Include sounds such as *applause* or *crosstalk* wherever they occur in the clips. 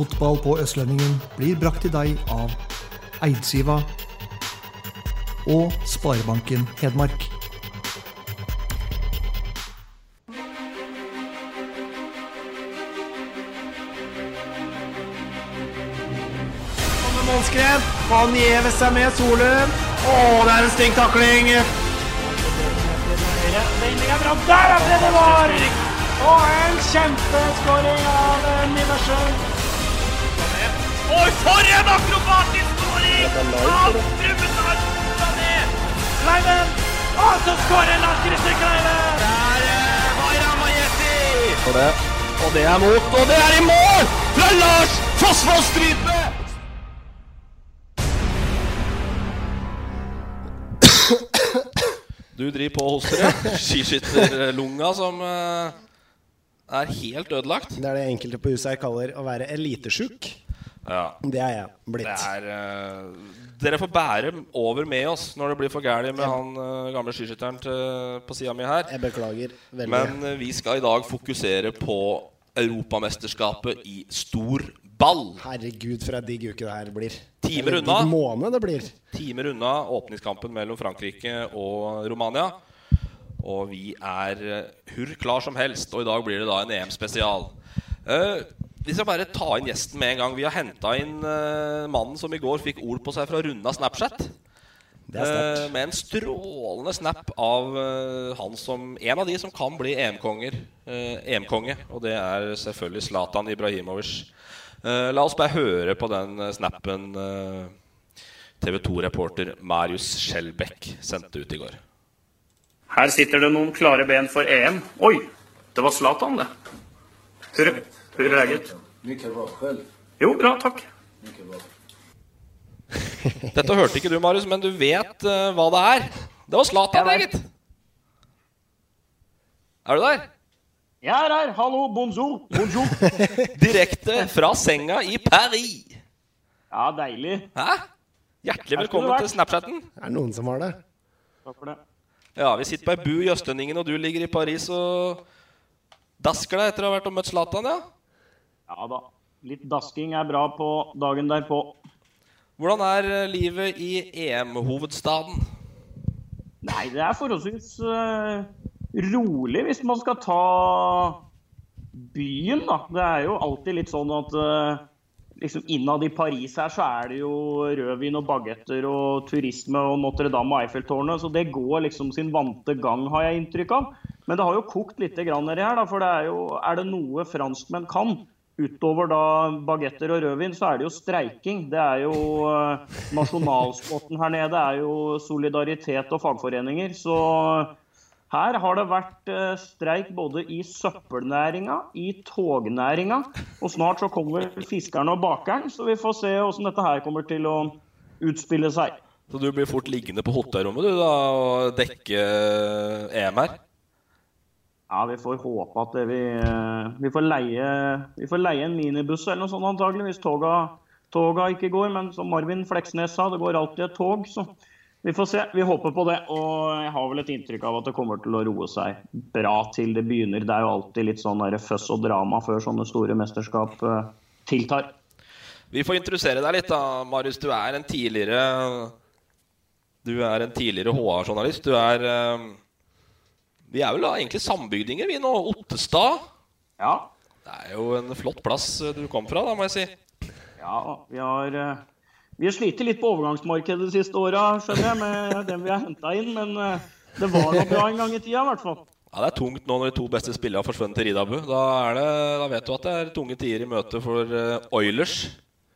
Fotball på Østlendingen blir brakt til deg av Eidsiva og Sparebanken Hedmark. Målskred. Han gjever seg med Solum. Å, det er en stygg takling. Er. Der er det det var! Og en kjempeskåring av Niversen. Oi, for en akrobatisk skåring av Brumunddal ned! Kleiven. Og så skårer Lars Christer Kleiven! Der er Vaira Majesti. Og det er mot, og det er i mål! Fra Lars Fossvoll Strype! Du driver på og hoster, ja. Skiskytterlunga som eh, er helt ødelagt. Det er det enkelte på huset her kaller å være elitesjuk. Ja. Det er jeg Det blitt. er uh, Dere får bære over med oss når det blir for gærent med han uh, gamle skiskytteren til- på sida mi her. Jeg beklager veldig. Men eh, vi skal i dag fokusere på Europamesterskapet i stor ball. Herregud, for ei digg uke det her blir. Timer unna. måned det blir. Timer unna åpningskampen mellom Frankrike og Romania. Og vi er hurr klar som helst, og i dag blir det da en EM-spesial. Eh, vi skal bare ta inn gjesten med en gang. Vi har henta inn uh, mannen som i går fikk ord på seg fra runda Snapchat. Det er. Eh, med en strålende snap av uh, han som en av de som kan bli EM-konger. EM-konge, og det er selvfølgelig Zlatan Ibrahimovic. Eh, la oss bare høre på den snappen TV 2-reporter Marius Skjelbæk sendte ut i går. Her sitter det noen klare ben for EM. Oi, det var Zlatan, det. Hur, hur är läget? Mycket bra själv. Jo, bra, takk. Mycket bra. *laughs* Dette hørte ikke du, Marius, men du vet uh, hva det er. Det var Zlatan, Eget gitt. Er du der? Jeg er her. Hallo, bonjour. Bonjour. *laughs* Direkte fra senga i Paris. Ja, deilig. Hæ? Hjertelig velkommen til Snapchatten. Det er noen som har det. Takk for det. Ja, vi sitter på ei bu i Østlendingen, og du ligger i Paris og dasker deg etter å ha vært og møtt Zlatan, ja? Ja da. Litt dasking er bra på dagen derpå. Hvordan er eh, livet i EM-hovedstaden? Nei, det er forholdsvis uh, rolig hvis man skal ta byen, da. Det er jo alltid litt sånn at uh, liksom innad i Paris her så er det jo rødvin og bagetter og turisme og Notre-Dame og Eiffeltårnet, så det går liksom sin vante gang, har jeg inntrykk av. Men det har jo kokt litt nedi her, da, for det er jo Er det noe franskmenn kan, utover da bagetter og rødvin, så er det jo streiking. Det er jo eh, Nasjonalsporten her nede er jo solidaritet og fagforeninger. Så her har det vært eh, streik både i søppelnæringa, i tognæringa, og snart så kommer fiskerne og bakeren, så vi får se hvordan dette her kommer til å utspille seg. Så du blir fort liggende på hotellrommet du da og dekke EM her? Ja, vi får håpe at det vi, eh, vi, får leie, vi får leie en minibuss eller noe sånt antagelig, hvis toga, toga ikke går. Men som Marvin Fleksnes sa, det går alltid et tog. Så vi får se. Vi håper på det. Og jeg har vel et inntrykk av at det kommer til å roe seg bra til det begynner. Det er jo alltid litt sånn føss og drama før sånne store mesterskap eh, tiltar. Vi får introdusere deg litt, da, Marius. Du er en tidligere Du er en tidligere HA-journalist. Du er eh, Vi er vel da egentlig sambygdinger, vi nå. Ottestad. Ja. Det er jo en flott plass du kom fra, da, må jeg si. Ja, vi har eh, vi har slitt litt på overgangsmarkedet de siste åra, skjønner jeg, med dem vi har henta inn. Men eh, det var noe bra en gang i tida, i hvert fall. Ja, Det er tungt nå når de to beste spillerne har forsvunnet til Ridabu. Da, er det, da vet du at det er tunge tider i møte for eh, Oilers.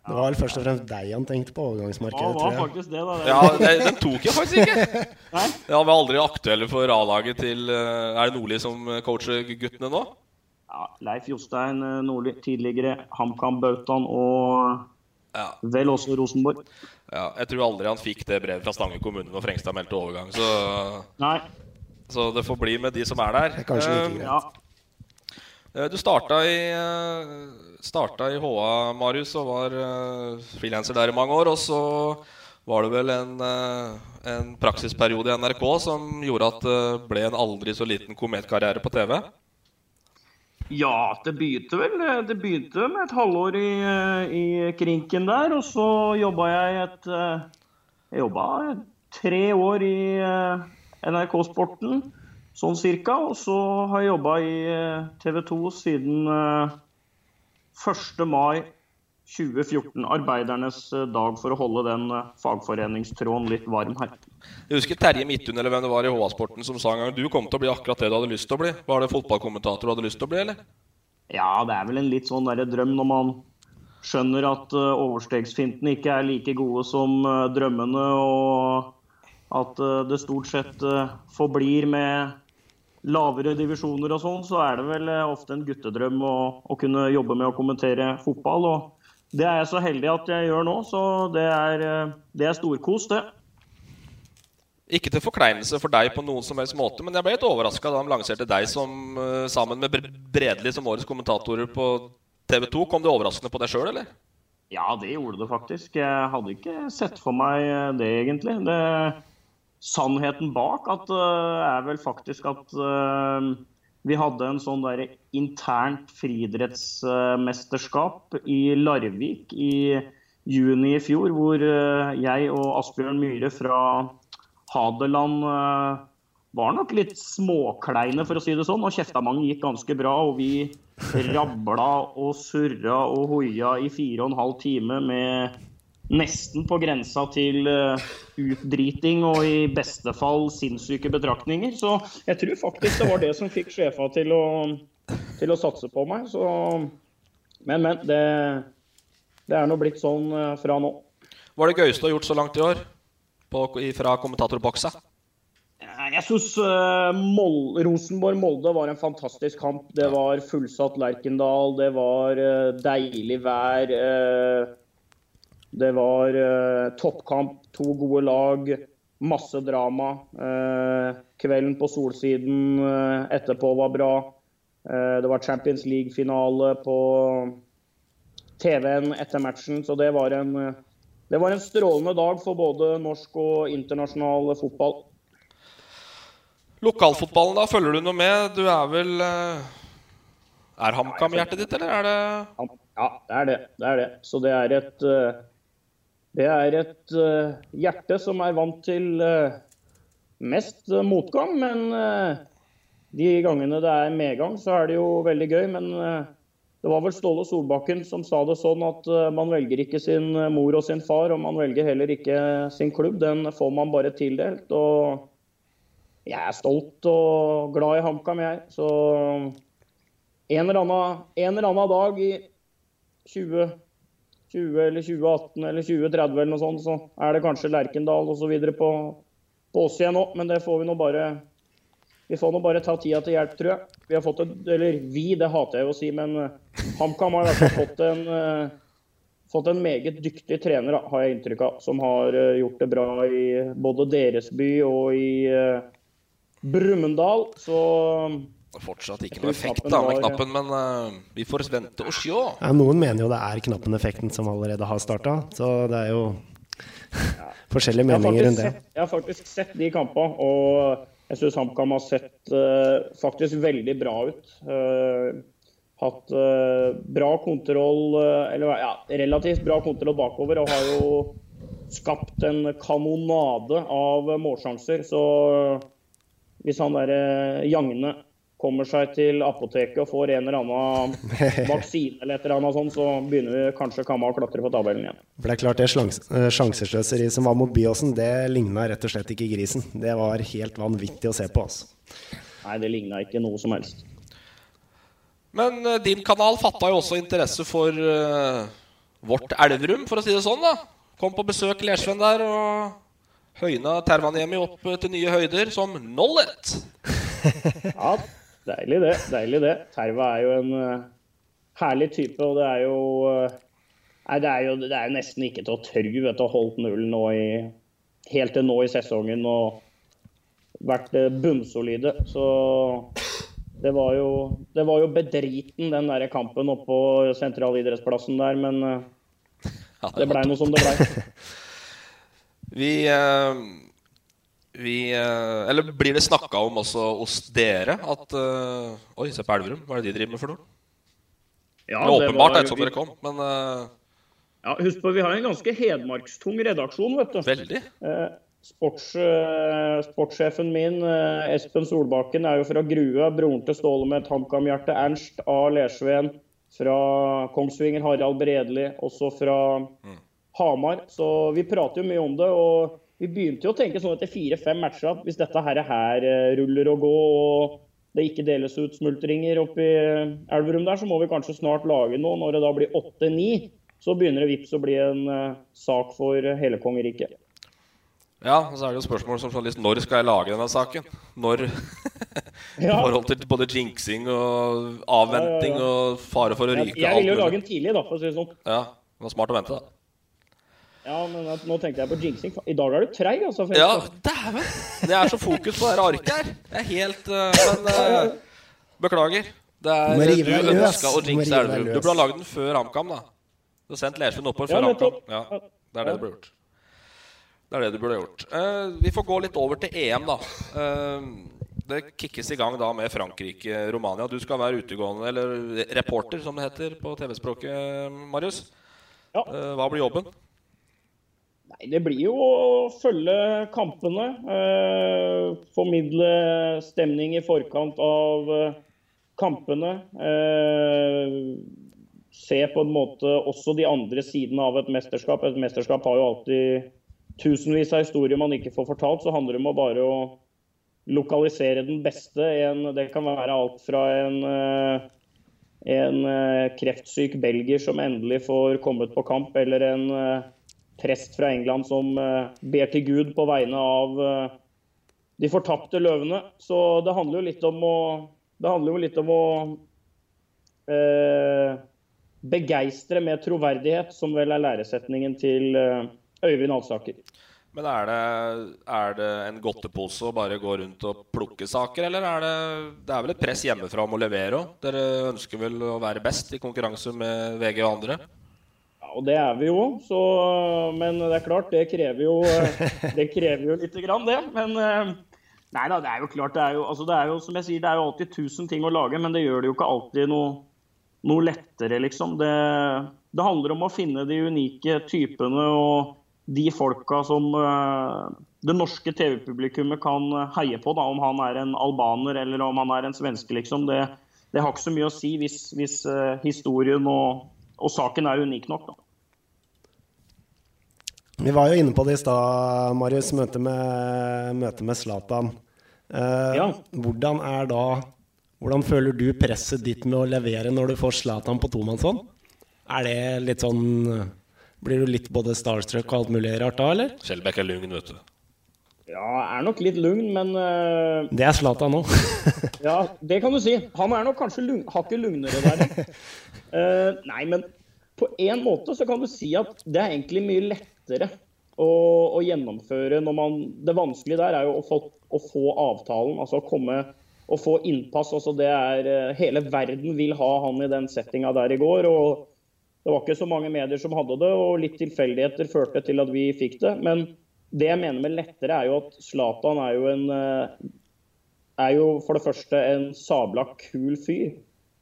Det var vel først og fremst deg han tenkte på Ja, overgangsmarkedet, det var faktisk det, da. Ja, det, Den tok jeg faktisk ikke. *laughs* Nei? Ja, Vi er aldri aktuelle for A-laget til eh, Er det Nordli som coacher guttene nå? ja, Leif Jostein eh, Nordli, tidligere HamKam-bautaen og vel også Rosenborg. Ja, jeg tror aldri han fikk det brevet fra Stange kommune når Frengstad meldte overgang. Så, Nei. så det får bli med de som er der. Det er kanskje like Eh, greit. Ja. Eh, Du starta i, eh, starta i HA, Marius, og var eh, frilanser der i mange år. Og så var det vel en, en praksisperiode i NRK som gjorde at det ble en aldri så liten kometkarriere på TV. Ja, det begynte vel Det begynte med et halvår i, i krinken der, og så jobba jeg et Jeg jobba tre år i eh, NRK Sporten, sånn cirka. Og så har jeg jobba i TV 2 siden eh, 1. mai 2014. Arbeidernes eh, dag, for å holde den eh, fagforeningstråden litt varm her. Jeg husker Terje Midthun eller hvem det var i HA-sporten som sa en gang du kom til å bli akkurat det du hadde lyst til å bli. Var det fotballkommentator du hadde lyst til å bli, eller? Ja, det er vel en litt sånn derre drøm når man skjønner at overstegsfintene ikke er like gode som drømmene, og at det stort sett forblir med lavere divisjoner og sånn, så er det vel uh, ofte en guttedrøm å, å kunne jobbe med å kommentere fotball. Og det er jeg så heldig at jeg gjør nå, så det er, uh, det er storkos, det. Ikke til forkleinelse for deg på noen som helst måte, men jeg ble litt overraska da de lanserte deg som, eh, sammen med Bredli som årets kommentatorer på TV 2. Kom det overraskende på deg sjøl, eller? Ja, det gjorde det faktisk. Jeg hadde ikke sett for meg eh, det, egentlig. Det, sannheten bak at, eh, er vel faktisk at eh, vi hadde en sånn der internt friidrettsmesterskap i Larvik i juni i fjor, hvor eh, jeg og Asbjørn Myhre fra Hadeland var nok litt småkleine, for å si det sånn. Og kjeftamangen gikk ganske bra. Og vi rabla og surra og hoia i fire og en halv time med nesten på grensa til eh, utdriting og i beste fall sinnssyke betraktninger. Så jeg tror faktisk det var det som fikk sjefa til å, til å satse på meg. Så Men, men. Det, det er nå blitt sånn eh, fra nå. Var det gøyeste du har gjort så langt i år på, fra kommentatorboksa? Jeg syns Rosenborg-Molde var en fantastisk kamp. Det var fullsatt Lerkendal, det var eh, deilig vær. Det var eh, toppkamp, to gode lag, masse drama. Eh, Kvelden på Solsiden eh, etterpå var bra. Eh, Det var Champions League-finale på TV-en etter matchen, så det var en det var en strålende dag for både norsk og internasjonal fotball. Lokalfotballen, da? Følger du noe med? Du er vel Er HamKam hjertet ditt, eller er det Ja, det er det. Det er det. Så det er et Det er et eh, hjerte som er vant til eh, mest eh, motgang, men de gangene det er medgang, så er det jo veldig gøy. Men det var vel Ståle Solbakken som sa det sånn at man velger ikke sin mor og sin far, og man velger heller ikke sin klubb. Den får man bare tildelt. og jeg er stolt og glad i HamKam, jeg. Så en eller annen, en eller annen dag i 2020 eller 2018 eller 2030 eller noe sånt, så er det kanskje Lerkendal osv. På, på oss igjen òg. Men det får vi nå bare Vi får nå bare ta tida til hjelp, tror jeg. Vi har fått et, eller vi, det hater jeg å si, men eh, HamKam har i hvert fall fått en eh, fått en meget dyktig trener, har jeg inntrykk av, som har eh, gjort det bra i både deres by og i Brumunddal. Så Fortsatt ikke noe effekt da med knappen, men uh, vi får vente og se. Ja, noen mener jo det er knappen-effekten som allerede har starta, så det er jo *laughs* forskjellige meninger rundt det. sett, jeg har faktisk sett de kampene, og jeg syns HamKam har sett uh, faktisk veldig bra ut. Uh, hatt bra kontroll, eller ja, relativt bra kontroll bakover, og har jo skapt en kanonade av målsjanser. Så hvis han derre Jagne kommer seg til apoteket og får en eller annen *laughs* vaksine eller et eller annet sånt, så begynner vi kanskje Kamma å klatre på tabellen igjen. For det er klart det eh, sjansesløseriet som var mot Byåsen, det ligna rett og slett ikke grisen. Det var helt vanvittig å se på. altså. Nei, det ligna ikke noe som helst. Men eh, din kanal fatta jo også interesse for uh, vårt Elverum, for å si det sånn. da Kom på besøk Lersven der og høyna Tervaniemi opp til nye høyder som nollet. Ja, Deilig det. deilig det. Terva er jo en uh, herlig type, og det er jo uh, Nei, det er jo det er nesten ikke til å tru at å ha holdt nullen nå i, helt til nå i sesongen og vært uh, bunnsolide. Så det var jo, det var jo bedriten, den der kampen oppå sentralidrettsplassen der, men det, blei noe som det blei. *laughs* vi vi, eh, eller blir det snakka om også hos dere at uh, Oi, se på Elverum. Hva er det de driver med for noe? Ja, det er åpenbart det, sånn dere kom, men uh, Ja, Husk på, vi har en ganske hedmarkstung redaksjon, vet du. Veldig. Uh, sports, sportssjefen min, Espen Solbakken, er jo fra Grue. Broren til Ståle med et HamKam-hjerte. Ernst A. Lersveen fra Kongsvinger. Harald Bredli, også fra mm. Hamar. Så vi prater jo mye om det. og vi begynte jo å tenke sånn etter fire-fem matcher at hvis dette her, her eh, ruller og går, og det ikke deles ut smultringer oppi Elverum der, så må vi kanskje snart lage noe. Når det da blir åtte-ni, så begynner det vips å bli en uh, sak for hele kongeriket. Ja, og så er det jo spørsmål som journalist når skal jeg lage denne saken? Når *laughs* I forhold til både jinxing og avventing og fare for å ryke. Jeg, jeg vil jo lage den tidlig, da, for å si det sånn. Ja, det var smart å vente, da. Ja, men nå tenkte jeg på jinxing. I dag er du treig, altså. Ja, dæven! Det er så fokus på det arket her. Det er helt uh, Men uh, beklager. Det er, du ønska å jinxe Elverum. Du burde ha lagd den før HamKam, da. Du har sendt Lersund oppover før HamKam. Ja, det er det du burde gjort. Det er det du burde gjort. Uh, vi får gå litt over til EM, da. det kickes i gang da med Frankrike-Romania. Du skal være utegående, eller reporter, som det heter på TV-språket, Marius. Ja. hva blir jobben? Nei, Det blir jo å følge kampene. Eh, formidle stemning i forkant av eh, kampene. Eh, se på en måte også de andre sidene av et mesterskap. Et mesterskap har jo alltid tusenvis av historier man ikke får fortalt. Så handler det om å bare å lokalisere den beste. En, det kan være alt fra en, eh, en eh, kreftsyk belgier som endelig får kommet på kamp, eller en eh, prest fra England som eh, ber til Gud på vegne av eh, de fortapte løvene. Så det handler jo litt om å, det handler jo litt om å eh, begeistre med troverdighet, som vel er læresetningen til eh, Øyvind Alsaker. Men er det, er det, en godtepose å bare gå rundt og plukke saker, eller er det, det er vel et press hjemmefra om å levere òg? Dere ønsker vel å være best i konkurranse med VG og andre? Og det er vi jo. Så, men det er klart, det krever jo, det krever jo lite grann, det. Men eh, nei da, det er jo klart. Det er jo, altså det er jo som jeg sier, det er jo alltid tusen ting å lage, men det gjør det jo ikke alltid noe, noe lettere, liksom. Det, det, handler om å finne de unike typene og de folka som uh, det norske TV-publikummet kan heie på, da, om han er en albaner eller om han er en svenske, liksom. Det, det har ikke så mye å si hvis, hvis historien og, og saken er unik nok. da. Vi var jo inne på det i stad, Marius. Møte med, møte med Zlatan. Eh, ja. Hvordan er da Hvordan føler du presset ditt med å levere når du får Zlatan på tomannshånd? Er det litt sånn Blir du litt både starstruck og alt mulig rart da, eller? Skjelbæk er lugn, vet du. Ja, er nok litt lugn, men uh... Det er Zlatan nå. *laughs* ja, det kan du si. Han er nok kanskje lugn, hakket lugnere der. uh, *laughs* nei, men på en måte så kan du si at det er egentlig mye lettere lettere å, å, gjennomføre når man Det vanskelige der er jo å få, å få avtalen, altså å komme og få innpass. altså det er eh, Hele verden vil ha han i den settinga der i går. og Det var ikke så mange medier som hadde det, og litt tilfeldigheter førte til at vi fikk det. Men det jeg mener med lettere, er jo at Zlatan er jo en eh, er jo for det første en sabla kul fyr.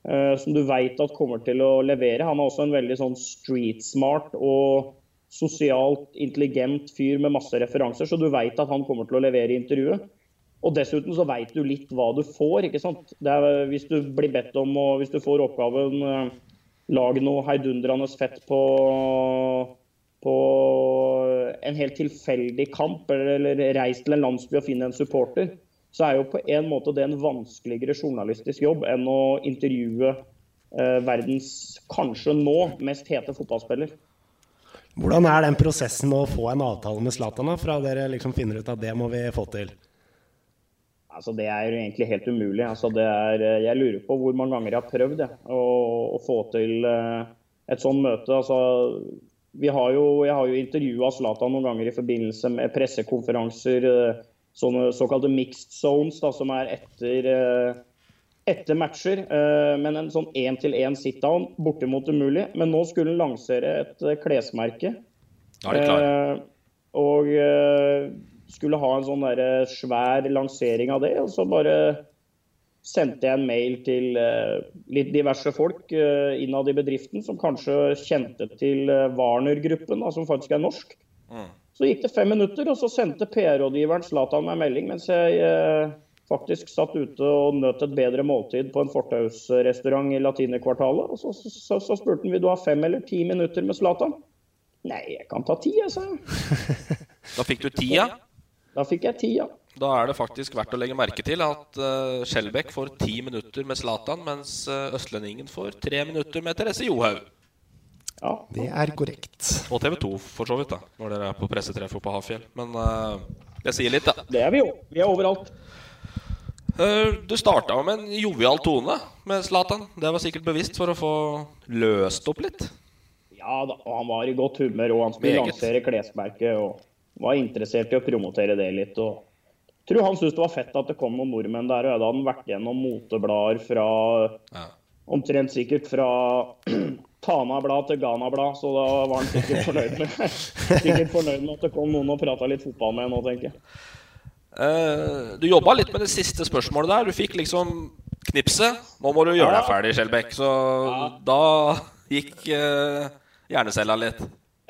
Uh, som du veit at kommer til å levere. Han er også en veldig sånn street smart og sosialt intelligent fyr med masse referanser, så du veit at han kommer til å levere intervjuet. Og dessuten så veit du litt hva du får. ikke sant? Er, hvis du blir bedt om, og hvis du får oppgaven uh, lag noe heidundrende fett på, på en helt tilfeldig kamp, eller, eller reis til en landsby og finne en supporter, så er jo på en måte det en vanskeligere journalistisk jobb enn å intervjue eh, verdens kanskje nå mest hete fotballspiller. Hvordan er den prosessen med å få en avtale med Zlatan, fra dere liksom finner ut at det må vi få til? Altså, det er egentlig helt umulig. Altså, er, jeg lurer på hvor mange ganger jeg har prøvd det, å, å, få til uh, et sånt møte. Altså, har jo, jeg har jo intervjua Zlatan noen ganger i forbindelse med pressekonferanser. Uh, sånne såkalte mixed zones, da, som er etter, etter matcher. men en sånn én-til-én sit-down, bortimot umulig. Men nå skulle han lansere et klesmerke. Da er det klar. og skulle ha en sånn der svær lansering av det. Og så bare sendte jeg en mail til litt diverse folk innad i bedriften som kanskje kjente til Warner-gruppen, som faktisk er norsk. Mm. Så gikk det fem minutter, og så sendte PR-rådgiveren Zlatan meg melding mens jeg faktisk satt ute og nøt et bedre måltid på en fortausrestaurant i Latinerkvartalet. Og så, så, så, så spurte han vil du ha fem eller ti minutter med Zlatan. Nei, jeg kan ta ti, jeg, sa jeg. *laughs* Da fikk du tida? Da fikk jeg ti, ja. Da er det faktisk verdt å legge merke til at uh, Skjelbæk får ti minutter med Zlatan, mens uh, østlendingen får tre minutter med Therese Johaug. Ja. Det er korrekt. Og TV 2, for så vidt, da når dere er på pressetreffet på Hafjell. Men uh, det sier litt, da. Det er vi jo. Vi er overalt. Uh, du starta med en jovial tone med Zlatan. Det var sikkert bevisst for å få løst opp litt? Ja da, og han var i godt humør, og han skulle lansere klesmerket. og var interessert i å promotere det litt. og jeg tror han syntes det var fett at det kom noen nordmenn der. og Jeg hadde han vært gjennom moteblader fra ja. Omtrent sikkert fra *clears throat* Tana-blad til Ghana-blad, så da var han sikkert fornøyd med *laughs* sikkert fornøyd med at det kom noen og prata litt fotball med nå, tenker jeg. Uh, du jobba litt med det siste spørsmålet der. Du fikk liksom knipset. Nå må du gjøre deg ferdig, Skjelbekk. Så ja. da gikk uh, hjernecella litt.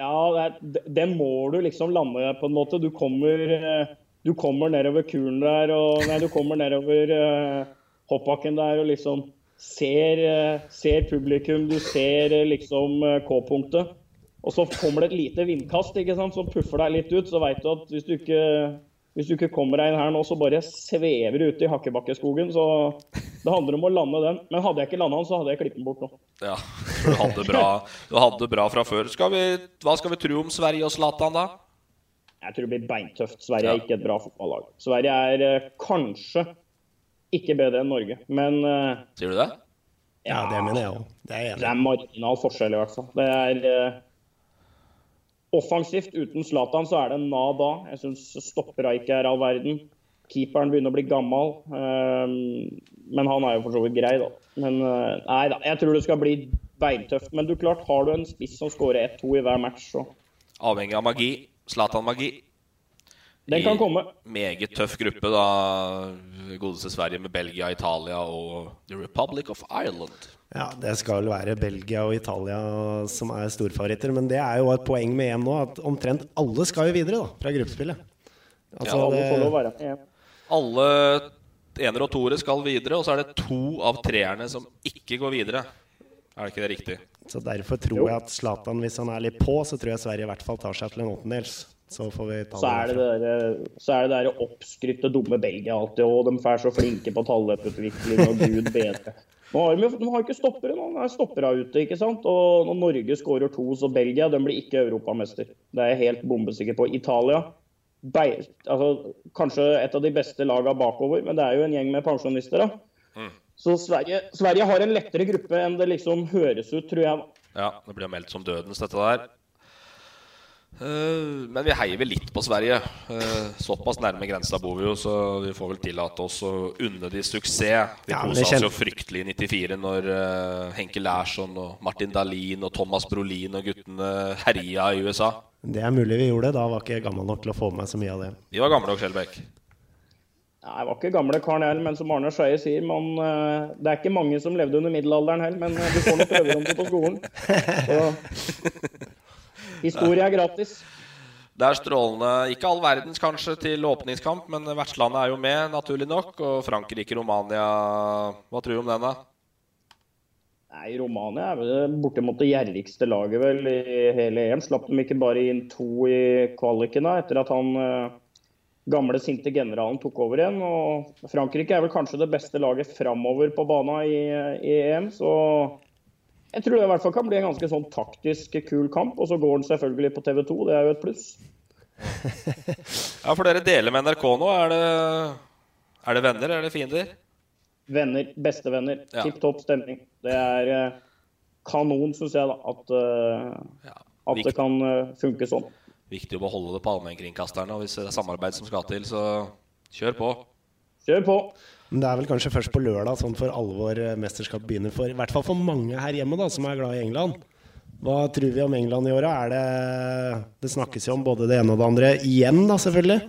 Ja, den må du liksom lande på en måte. Du kommer, eh, du kommer nedover kuren der, og Nei, du kommer nedover uh, hoppbakken der og liksom ser, uh, ser publikum. Du ser liksom K-punktet. Og så kommer det et lite vindkast ikke sant, som puffer deg litt ut. Så veit du at hvis du ikke hvis du ikke kommer deg inn her nå, så bare svever du ute i Hakkebakkeskogen. Så det handler om å lande den. Men hadde jeg ikke landa den, så hadde jeg klippet den bort nå. Ja, du hadde bra, du hadde bra fra før. Skal vi, hva skal vi tro om Sverige og Zlatan, da? Jeg tror det blir beintøft. Sverige ja. er ikke et bra fotballag. Sverige er uh, kanskje ikke bedre enn Norge, men uh, Sier du det? Ja, ja det mener jeg òg. Det, det, er marginal forskjell, i hvert fall. Det er uh, Offensivt uten Zlatan så er det nada. Jeg syns stoppera ikke er all verden. Keeperen begynner å bli gammel, ehm, men han er jo for så vidt grei, da. Men eh, nei da, jeg tror det skal bli beintøft. Men du klart, har du en spiss som skårer 1-2 i hver match, så Avhengig av magi. Zlatan-magi. Den kan komme. Meget tøff gruppe, da. Godeste Sverige med Belgia, Italia og The Republic of Ireland. Ja, det skal vel være Belgia og Italia som er storfavoritter. Men det er jo et poeng med EM nå, at omtrent alle skal jo videre da, fra gruppespillet. Altså, ja, alle får lov å være med. Alle enere og toere skal videre, og så er det to av treerne som ikke går videre. Er det ikke det riktig? Så Derfor tror jeg at Zlatan, hvis han er litt på, så tror jeg Sverige i hvert fall tar seg til en åttendels. Så får vi så er det der, så er det der oppskrytte dumme Belgia alltid. Og de er så flinke på talleutvikling og gud bedre. Nå har de, de har ikke stoppere nå. Nå er stoppere ute. ikke sant? Og når Norge skårer to, så Belgia de blir ikke europamester. Det er jeg helt bombesikker på. Italia Be altså, Kanskje et av de beste lagene bakover, men det er jo en gjeng med pensjonister. da. Mm. Så Sverige, Sverige, har en lettere gruppe enn det liksom høres ut, tror jeg. Ja, det blir meldt som dødens, dette der. Eh, men vi heier vel litt på Sverige. Eh, såpass nærme grensa bor vi jo, så vi får vel tillate oss å unne de suksess. Vi ja, kosa oss jo fryktelig i 94 når uh, Henke Larsson og Martin Dahlin og Thomas Brolin og guttene herja i USA. Det er mulig vi gjorde det. Da var ikke jeg gammel nok til å få med så mye av det. Vi var gamle nok, Skjelbæk. Nei, jeg var ikke gamle karen heller, men som Arne Skeie sier, man, det er ikke mange som levde under middelalderen heller, men du får nok prøve dem på skolen. *laughs* Så Historie er gratis. Det er strålende. Ikke all verdens kanskje til åpningskamp, men vertslandet er jo med, naturlig nok. Og Frankrike-Romania, hva tror du om den, da? Nei, Romania er vel bortimot det gjerrigste laget vel i hele EM. Slapp de ikke bare inn to i kvaliken da, etter at han eh, gamle, sinte generalen tok over igjen. Og Frankrike er vel kanskje det beste laget framover på banen i, i EM. Så jeg tror det i hvert fall kan bli en ganske sånn taktisk kul kamp. Og så går den selvfølgelig på TV 2, det er jo et pluss. *laughs* ja, for dere deler med NRK nå. Er det, Er det venner eller fiender? Venner. Bestevenner. Ja. Tipp topp stemning. Det er eh, kanon, syns jeg, da. At, ja, at det kan eh, funke sånn. Viktig å beholde det på allmennkringkasterne. Og hvis det er samarbeid som skal til, så kjør på. Kjør på. Men det er vel kanskje først på lørdag sånn for alvor eh, mesterskap begynner for I hvert fall for mange her hjemme da, som er glad i England. Hva tror vi om England i året? Er det Det snakkes jo om både det ene og det andre. Igjen, da, selvfølgelig.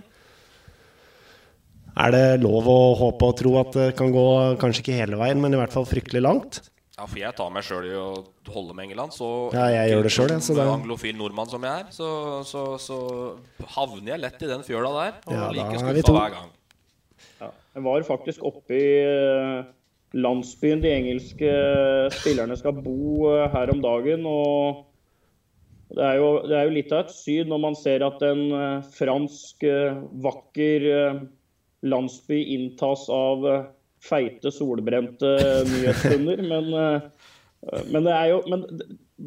Er det lov å håpe og tro at det kan gå kanskje ikke hele veien, men i hvert fall fryktelig langt? Ja, for jeg tar meg sjøl i å holde med England. Så Ja, jeg gjør det selv, jeg, så som det- anglofil nordmann som jeg er, så, så, så havner jeg lett i den fjøla der. Og Ja, like skuffa hver gang. Jeg var faktisk oppe i eh, landsbyen de engelske spillerne skal bo eh, her om dagen. og det er, jo, det er jo litt av et syn når man ser at en eh, fransk, eh, vakker eh, landsby inntas av eh, feite, solbrente nyhetshunder. *laughs* Men, eh, men, det er jo, men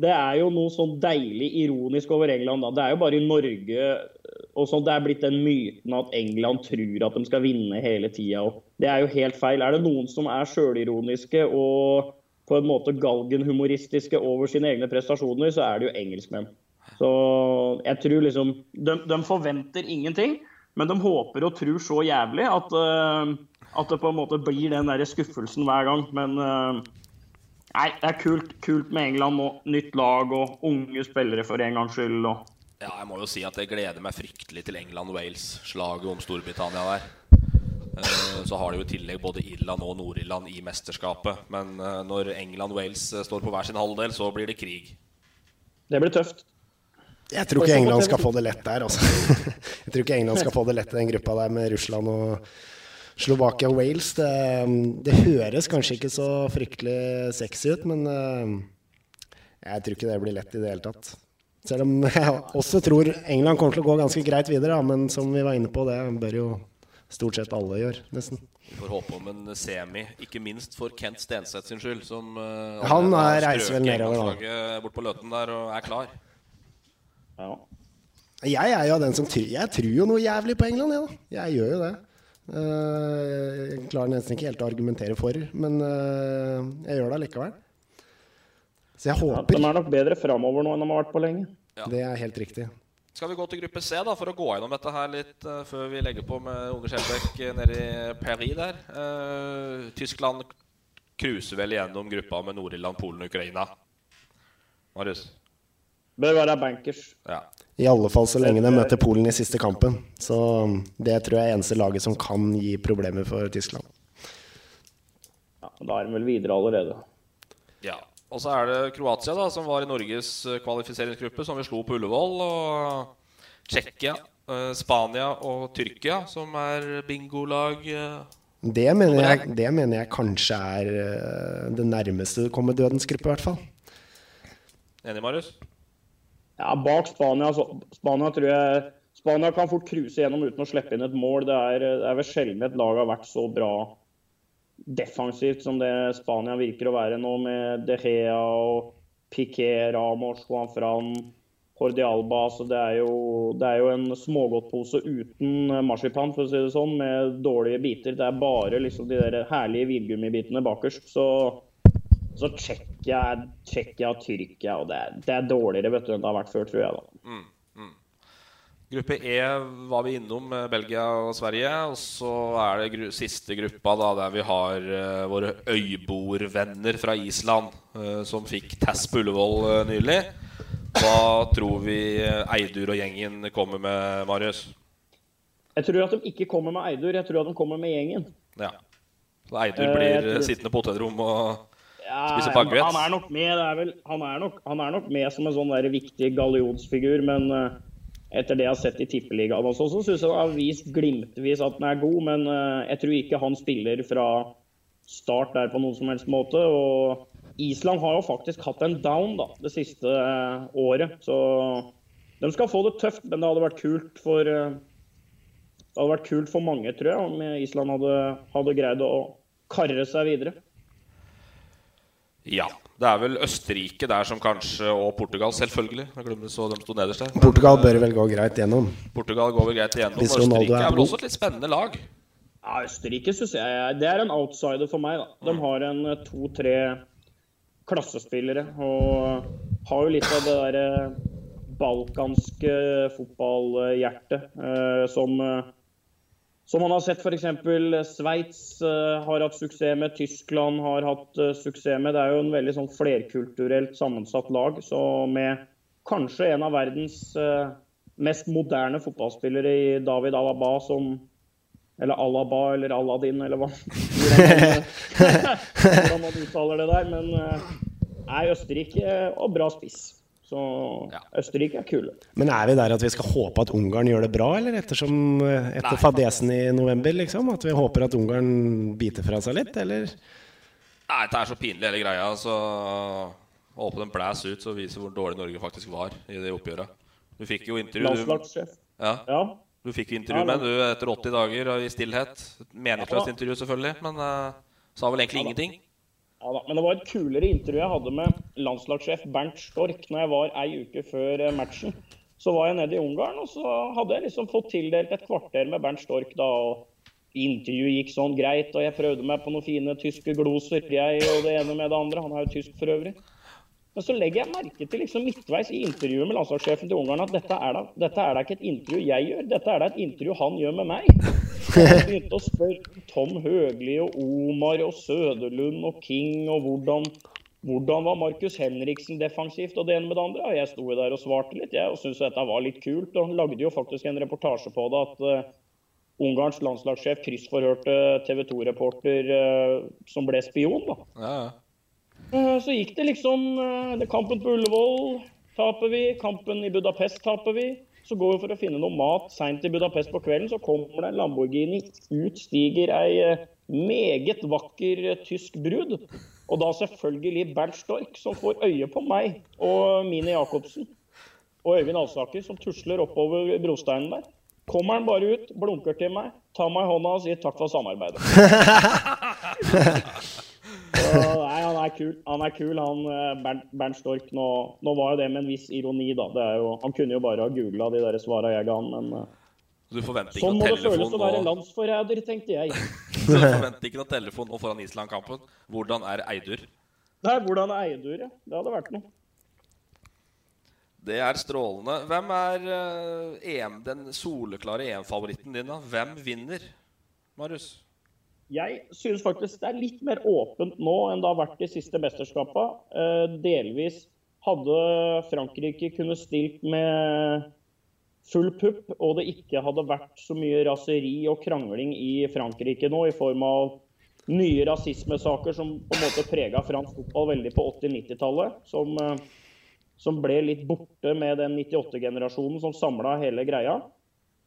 det er jo noe sånn deilig ironisk over England. Da. Det er jo bare i Norge og sånn, Det er blitt den myten at England tror at de skal vinne hele tida. Det er jo helt feil. Er det noen som er sjølironiske og på en måte galgenhumoristiske over sine egne prestasjoner, så er det jo engelskmenn. Så jeg tror liksom De, de forventer ingenting, men de håper og tror så jævlig at, uh, at det på en måte blir den der skuffelsen hver gang. Men eh, nei, det er kult, kult med England nå. Nytt lag og unge spillere for en gangs skyld. og Ja, jeg må jo si at jeg gleder meg fryktelig til England-Wales, slaget om Storbritannia der. Eh, Så har de jo i tillegg både Irland og Nord-Irland i mesterskapet. Men eh, når England-Wales eh, står på hver sin halvdel, så blir det krig. Det blir tøft. Jeg tror ikke England skal få det lett der, altså. *laughs* Jeg tror ikke England skal få det lett i den gruppa der med Russland og Slovakia og Wales. Det, det høres kanskje ikke så fryktelig sexy ut, men eh, jeg tror ikke det blir lett i det hele tatt. Selv om *laughs* jeg også tror England kommer til å gå ganske greit videre, da, men som vi var inne på, det bør jo stort sett alle gjøre, nesten. Vi får håpe om en semi, ikke minst for Kent Stenseth sin skyld. Som uh, Han er- reiser vel nedover, da. Bort på Løten der og er klar. Jeg er jo den som tror Jeg tror jo noe jævlig på England, jeg, da. Jeg gjør jo det. Eh, Jeg klarer nesten ikke helt å argumentere for, men eh, jeg gjør det allikevel. Så jeg Ja, håper de er nok bedre framover nå enn de har vært på lenge. Det er helt riktig. Skal vi gå til gruppe C da, for å gå gjennom dette her litt uh, før vi legger på med Unge Skjelbæk nede i Paris der? Uh, Tyskland cruiser vel gjennom gruppa med Nord-Irland, Polen og Ukraina. Marius? Bør være bankers. Ja. I alle fall så lenge de møter Polen i siste kampen. Så det tror jeg er eneste laget som kan gi problemer for Tyskland. Ja, da er de vel videre allerede. ja. Og så er det Kroatia, da, som var i Norges eh, kvalifiseringsgruppe, som vi slo på Ullevål. Og Tsjekkia, eh, Spania og Tyrkia, som er bingolag. eh. Det mener jeg, det mener jeg kanskje er det nærmeste du kommer dødens gruppe, i hvert fall. Enig, Marius? Ja, bak Spania så Spania tror jeg Spania kan fort cruise gjennom uten å slippe inn et mål. Det er, det er vel sjelden et lag har vært så bra defensivt som det Spania virker å være nå, med De Gea og Piqué, Ramos, Juan Fran, Jordi Alba. Så det er jo, det er jo en smågodtpose uten marsipan, for å si det sånn, med dårlige biter. Det er bare liksom de der herlige vingummibitene bakerst. Så så Tsjekkia Tsjekkia og Tyrkia, og det er, det er dårligere vet du, enn det har vært før, tror jeg. da. Mm, mm. Gruppe E var vi innom, Belgia og Sverige. Og så er det gru siste gruppa da, der vi har uh, våre øyboervenner fra Island, uh, som fikk Tass på Ullevål eh, nylig. Hva tror vi eh, Eidur og gjengen kommer med, Marius? Jeg tror at de ikke kommer med Eidur, jeg tror at de kommer med gjengen. Ja. Så Eidur Eh, blir sittende på hotellrom og Ja, spise han, baguett? han, er nok med, vel, han, er nok, han er nok med som en sånn der viktig gallionsfigur, men eh, etter det jeg har sett i Tippeligaen så syns jeg han har vist glimtvis at han er god, men eh, jeg tror ikke han spiller fra start der på noen som helst måte. Og Island har jo faktisk hatt en down da, det siste eh, året, så de skal få det tøft, men det hadde vært kult for eh, det hadde vært kult for mange, tror jeg, om Island hadde, hadde greid å karre seg videre. Ja. Det er vel Østerrike der som kanskje Og Portugal, selvfølgelig. Jeg glemmer så de sto nederst der. Portugal eh, bør vel gå greit gjennom. Portugal går vel greit igjennom. Hvis Ronaldo Østerrike er er vel også et litt spennende lag. Ja, Østerrike syns jeg Det er en outsider for meg. da. De har en eh, to-tre klassespillere og har jo litt av det derre balkanske fotballhjertet eh, som eh, som man har sett f.eks. Sveits uh, har hatt suksess med, Tyskland har hatt uh, suksess med. Det er jo en veldig sånn flerkulturelt sammensatt lag. Så med kanskje en av verdens mest moderne fotballspillere i David Alaba som Eller Alaba eller Aladdin, eller hva *laughs* *laughs* hvordan man uttaler det der. Men er Østerrike og bra spiss. Så ja. Østerrike er kule. Men er vi der at vi skal håpe at Ungarn gjør det bra, eller ettersom eh, etter Nei. fadesen i november, liksom? At vi håper at Ungarn biter fra seg litt, eller? Nei, det er så pinlig hele greia. Så håper den blæs ut, så viser hvor dårlig Norge faktisk var i det oppgjøret. Du fikk jo intervju Landslagssjef. Ja. ja. Du fikk intervju ja, med du etter 80 dager i stillhet. Meningsløst intervju, selvfølgelig, men uh, sa vel egentlig ingenting. Ja da, men det var et kulere intervju jeg hadde med landslagssjef Bernt Stork når jeg var ei uke før eh, matchen. Så var jeg nede i Ungarn, og så hadde jeg liksom fått tildelt et kvarter med Bernt Stork da. og Intervjuet gikk sånn greit, og jeg prøvde meg på noen fine tyske gloser. Jeg og det ene med det andre. Han er jo tysk for øvrig. Men så legger jeg merke til liksom midtveis i intervjuet med landslagssjefen til Ungarn at dette er, da, dette er da ikke et intervju jeg gjør, dette er da et intervju han gjør med meg. Han begynte å spørre Tom Høgli og Omar og Søderlund og King og hvordan, hvordan var Markus Henriksen defensivt og det ene med det andre. Og jeg sto der og svarte litt jeg, og syntes dette var litt kult. Og lagde jo faktisk en reportasje på det at uh, Ungarns landslagssjef kryssforhørte TV 2-reporter uh, som ble spion. da. Ja. Eh, så gikk det liksom eh, det Kampen på Ullevål taper vi, kampen i Budapest taper vi. Så går vi for å finne noe mat seint i Budapest på kvelden, så kommer det en Lamborghini. Ut stiger ei eh, meget vakker tysk brud. Og da selvfølgelig Bernt Stork, som får øye på meg og Mini Jacobsen. Og Øyvind Alsaker, som tusler oppover brosteinen der. Kommer han bare ut, blunker til meg, tar meg i hånda og sier takk for samarbeidet. *laughs* nei, han er kul. Han er kul, han eh, Bernt, Bernt Stork. Nå, nå, var jo det med en viss ironi, da. Jo, han kunne jo bare ha googla de der svara jeg ga han, men eh, Sånn må det føles å være landsforræder, tenkte jeg. *laughs* du forventer ikke noe telefon nå foran Island-kampen. Hvordan er Eidur? Nei, hvordan er Eidur, ja. Det hadde vært noe. Det er strålende. Hvem er EM, den soleklare EM-favoritten din, da? Hvem vinner, Marius? Jeg synes faktisk det er litt mer åpent nå enn det har vært de siste mesterskapene. Eh, delvis hadde Frankrike kunnet stilt med full pupp, og det ikke hadde vært så mye raseri og krangling i Frankrike nå i form av nye rasismesaker som på en måte prega fransk fotball veldig på 80-90-tallet. Som, eh, som, ble litt borte med den 98-generasjonen som samla hele greia.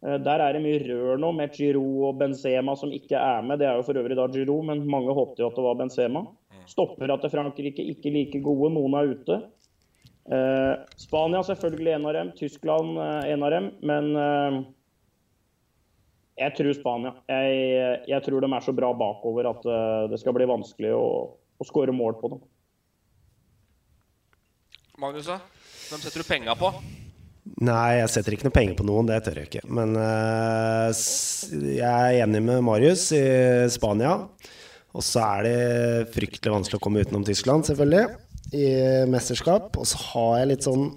Eh, der er det mye rør nå, med Giroud og Benzema som ikke er med. Det er jo for øvrig da Giroud, men mange håpte jo at det var Benzema. Stopper at Frankrike ikke like gode, noen er ute. Eh, Spania selvfølgelig en av dem, Tyskland eh, en av dem. Men eh, jeg tror Spania. Jeg, jeg, tror de er så bra bakover at eh, det skal bli vanskelig å, å skåre mål på dem. Magnus, hvem setter du penga på? Nei, jeg setter ikke noe penger på noen. Det tør jeg ikke. Men uh, jeg er enig med Marius i Spania. Og så er det fryktelig vanskelig å komme utenom Tyskland, selvfølgelig, i mesterskap. Og så har jeg litt sånn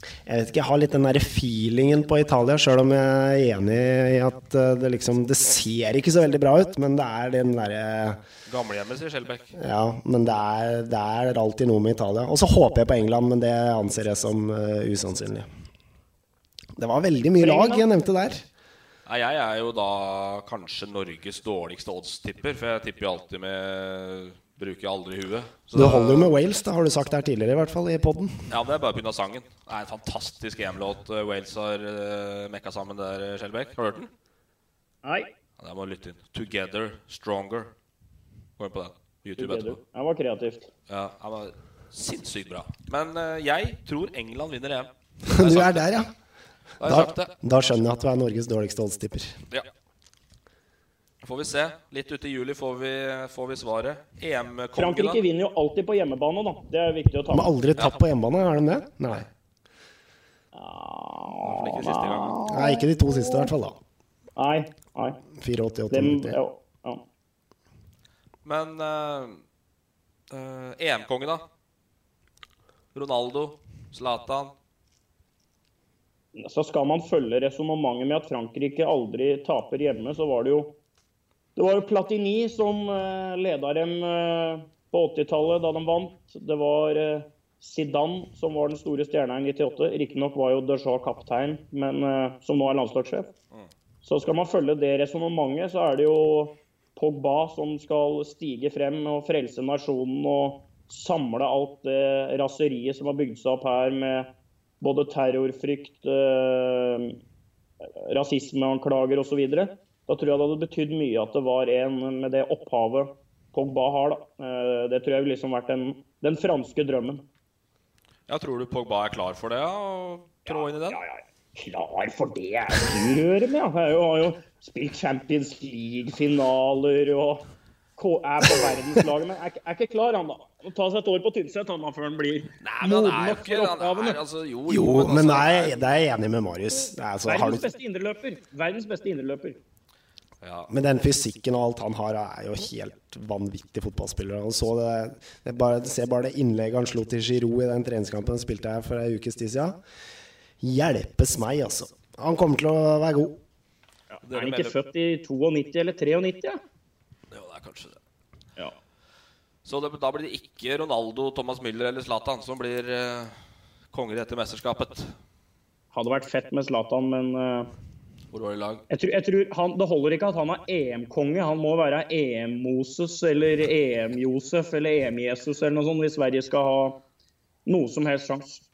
Jeg vet ikke, jeg har litt den der feelingen på Italia, sjøl om jeg er enig i at eh, det liksom Det ser ikke så veldig bra ut, men det er den derre Gamlehjemmet, sier Skjelbæk. Ja, men det er, det er, alltid noe med Italia. Og så håper jeg på England, men det anser jeg som uh, usannsynlig. Det var veldig mye lag jeg nevnte der. Nei, jeg er jo da kanskje Norges dårligste oddstipper, for jeg tipper jo alltid med Bruker aldri huet. Så du holder jo med Wales, det har du sagt her tidligere, i hvert fall i poden. Ja, det er bare pga. sangen. Det er en fantastisk EM-låt eh, Wales har uh, mekka sammen der, eh, Skjelbæk. Har du hørt den? Nei. Ja, det må du lytte inn. 'Together Stronger'. Gå inn på den. YouTube etterpå. Det var kreativt. Ja, det var sinnssykt bra. Men uh, jeg tror England vinner EM. *laughs* du er der, ja. Da, da, skjønner jeg at du er Norges dårligste oddstipper. Ja. Får vi se. Litt ute i juli får vi, får vi svaret. EM-kongen Frankrike vinner jo alltid på hjemmebane, da. Det er viktig å ta med. De har aldri tatt på hjemmebane, er de det? Nei. Siste gang. Nei, ikke de to siste, i hvert fall. da Nei, Nei. 84, Dem, 88. ja, ja. Men uh, uh, EM-konge, da? Ronaldo? Zlatan? Så skal man følge resonnementet med at Frankrike aldri taper hjemme, så var det jo Det var jo Platini som uh, leda dem eh, på 80-tallet da de vant. Det var eh, Zidane som var den store stjerna i 98. Riktignok var jo Deschamps kaptein, men eh, som nå er landslagssjef. Så skal man følge det resonnementet, så er det jo Pogba som skal stige frem og frelse nasjonen og samle alt det raseriet som har bygd seg opp her med både terrorfrykt, eh, rasismeanklager osv. Da tror jeg det hadde betydd mye at det var en med det opphavet Pogba har. da. Eh, det tror jeg ville liksom vært den, den franske drømmen. Ja, Tror du Pogba er klar for det? Å trå trå inn i den? Ja, ja, klar for det er du hører med. ja. Jeg har jo spilt Champions League-finaler og er på verdenslaget, men er, er ikke klar, han da. Må ta seg et år på Tynset han da, før han blir han moden nok for han oppgavene. altså, Jo, Jo, jo, men han nei, det er jeg enig med Marius. Det altså, har Verdens du, beste indreløper. Verdens beste indreløper. ja. men den fysikken og alt han har, er jo helt vanvittig fotballspiller. Og så det, det bare, Se bare det innlegget han slo til Giroud i den treningskampen han spilte her for ei ukes tid siden. Hjelpes meg, altså. Han kommer til å være god. Er han ikke født i 92 eller 93? Ja? Er kanskje det. Ja. Så det, da blir det ikke Ronaldo, Thomas Müller eller Zlatan som blir eh, konger etter mesterskapet. Hadde vært fett med Zlatan, men eh, Hvor var det lag? jeg tror, jeg tror han, det holder ikke at han er EM-konge. Han må være EM-Moses eller EM-Josef eller EM-Jesus eller noe sånt hvis Sverige skal ha noe som helst sjanse.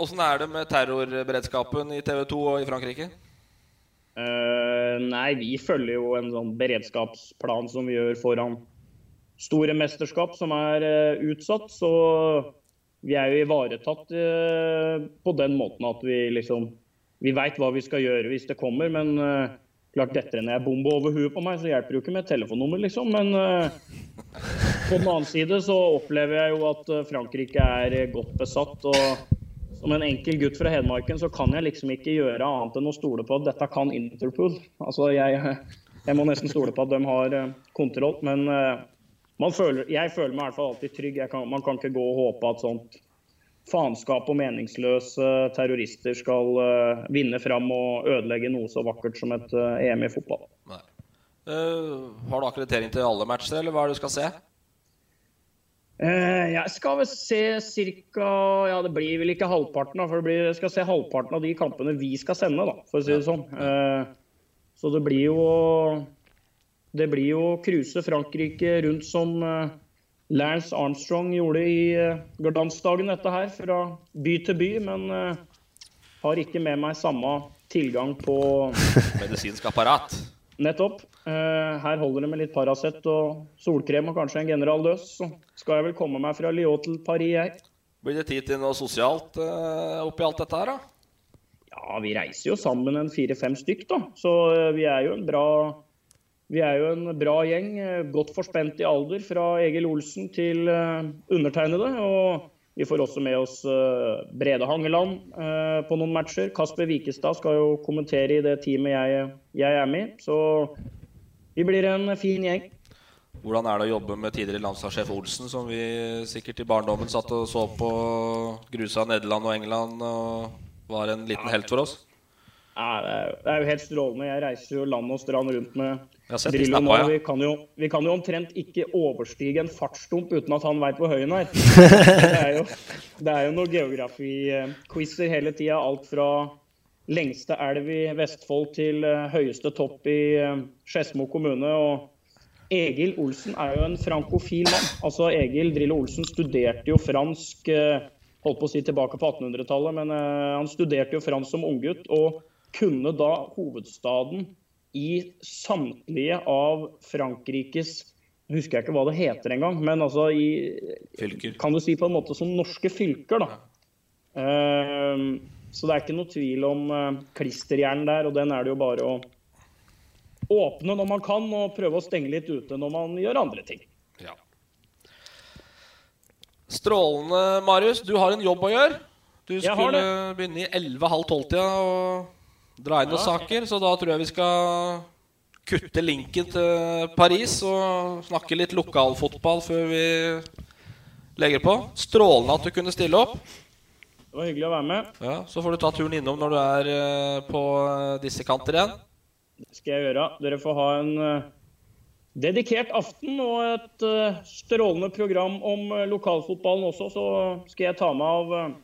Åssen er det med terrorberedskapen i TV 2 og i Frankrike? Eh, nei, vi følger jo en sånn beredskapsplan som vi gjør foran store mesterskap som er uh, utsatt. Så vi er jo ivaretatt uh, på den måten at vi liksom Vi veit hva vi skal gjøre hvis det kommer, men klart detter en bombe over huet på meg, så hjelper det jo ikke med et telefonnummer, liksom. Men på den annen side så opplever jeg jo at Frankrike er godt besatt. og som en enkel gutt fra Hedmarken så kan jeg liksom ikke gjøre annet enn å stole på at dette kan Interpol. Altså jeg, jeg må nesten stole på at de har eh, kontroll. Men eh, føler, jeg føler meg i hvert fall alltid trygg. Kan, man kan ikke gå og håpe at sånt faenskap og meningsløse terrorister skal eh, vinne fram og ødelegge noe så vakkert som et EM i fotball. Nei. Uh, har du akkreditering til alle matcher, eller hva er det du skal se? Eh, jeg skal vel se ca. Ja, det blir vel ikke halvparten, da, for det blir, jeg skal se halvparten av de kampene vi skal sende, da, for å si det sånn. Eh, så det blir jo Det blir jo å cruise Frankrike rundt som eh, Lance Armstrong gjorde i glansdagen dette her, fra by til by. Men har ikke med meg samme tilgang på *laughs* Medisinsk apparat. Nettopp. Her holder det med litt Paracet og solkrem og kanskje en General Løs. Så skal jeg vel komme meg fra Lyon til Paris, jeg. Blir det tid til noe sosialt uh, oppi alt dette her, da? Ja, vi reiser jo sammen en fire-fem stykk, da. Så uh, vi er jo en bra vi er jo en bra gjeng, eh, godt forspent i alder, fra Egil Olsen til undertegnede. Og vi får også med oss Brede Hangeland på noen matcher. Kasper Wikestad skal jo kommentere i det teamet jeg, jeg er med i. Så vi blir en fin gjeng. Hvordan er det å jobbe med tidligere landslagssjef Olsen, som vi sikkert i barndommen satt og så på grusa Nederland og England og var en liten helt for oss? Ja, det er- det er jo helt strålende. Jeg reiser jo land og strand rundt med Drillo nå. Vi kan, jo, vi kan jo omtrent ikke overstige en fartsdump uten at han veit hvor høy er. *laughs* Det er jo, det er jo noen geografi-quizer hele tida. Alt fra lengste elv i Vestfold til eh, høyeste topp i eh, Skedsmo kommune. Og Egil Olsen er jo en frankofil mann. Altså Egil Drillo Olsen studerte jo fransk eh, holdt på å si tilbake på 1800-tallet, men eh, han studerte jo fransk som unggutt og kunne da hovedstaden i samtlige av Frankrikes husker jeg ikke hva det heter engang, men altså i Fylker. Kan du si på en måte som norske fylker, da. Ehm, så det er ikke noe tvil om uh, klisterhjernen der, og den er det jo bare å åpne når man kan, og prøve å stenge litt ute når man gjør andre ting. Ja. Strålende, Marius. Du har en jobb å gjøre. Du skulle begynne i 11.30-tida. Og dra inn noen saker. Så da tror jeg vi skal kutte linken til Paris og snakke litt lokalfotball før vi legger på. Strålende at du kunne stille opp. Det var hyggelig å være med. Ja, Så får du ta turen innom når du er eh, på eh, disse kanter igjen. Det skal jeg gjøre. Dere får ha en uh, dedikert aften og et uh, strålende program om uh, lokalfotballen også. Så skal jeg ta meg av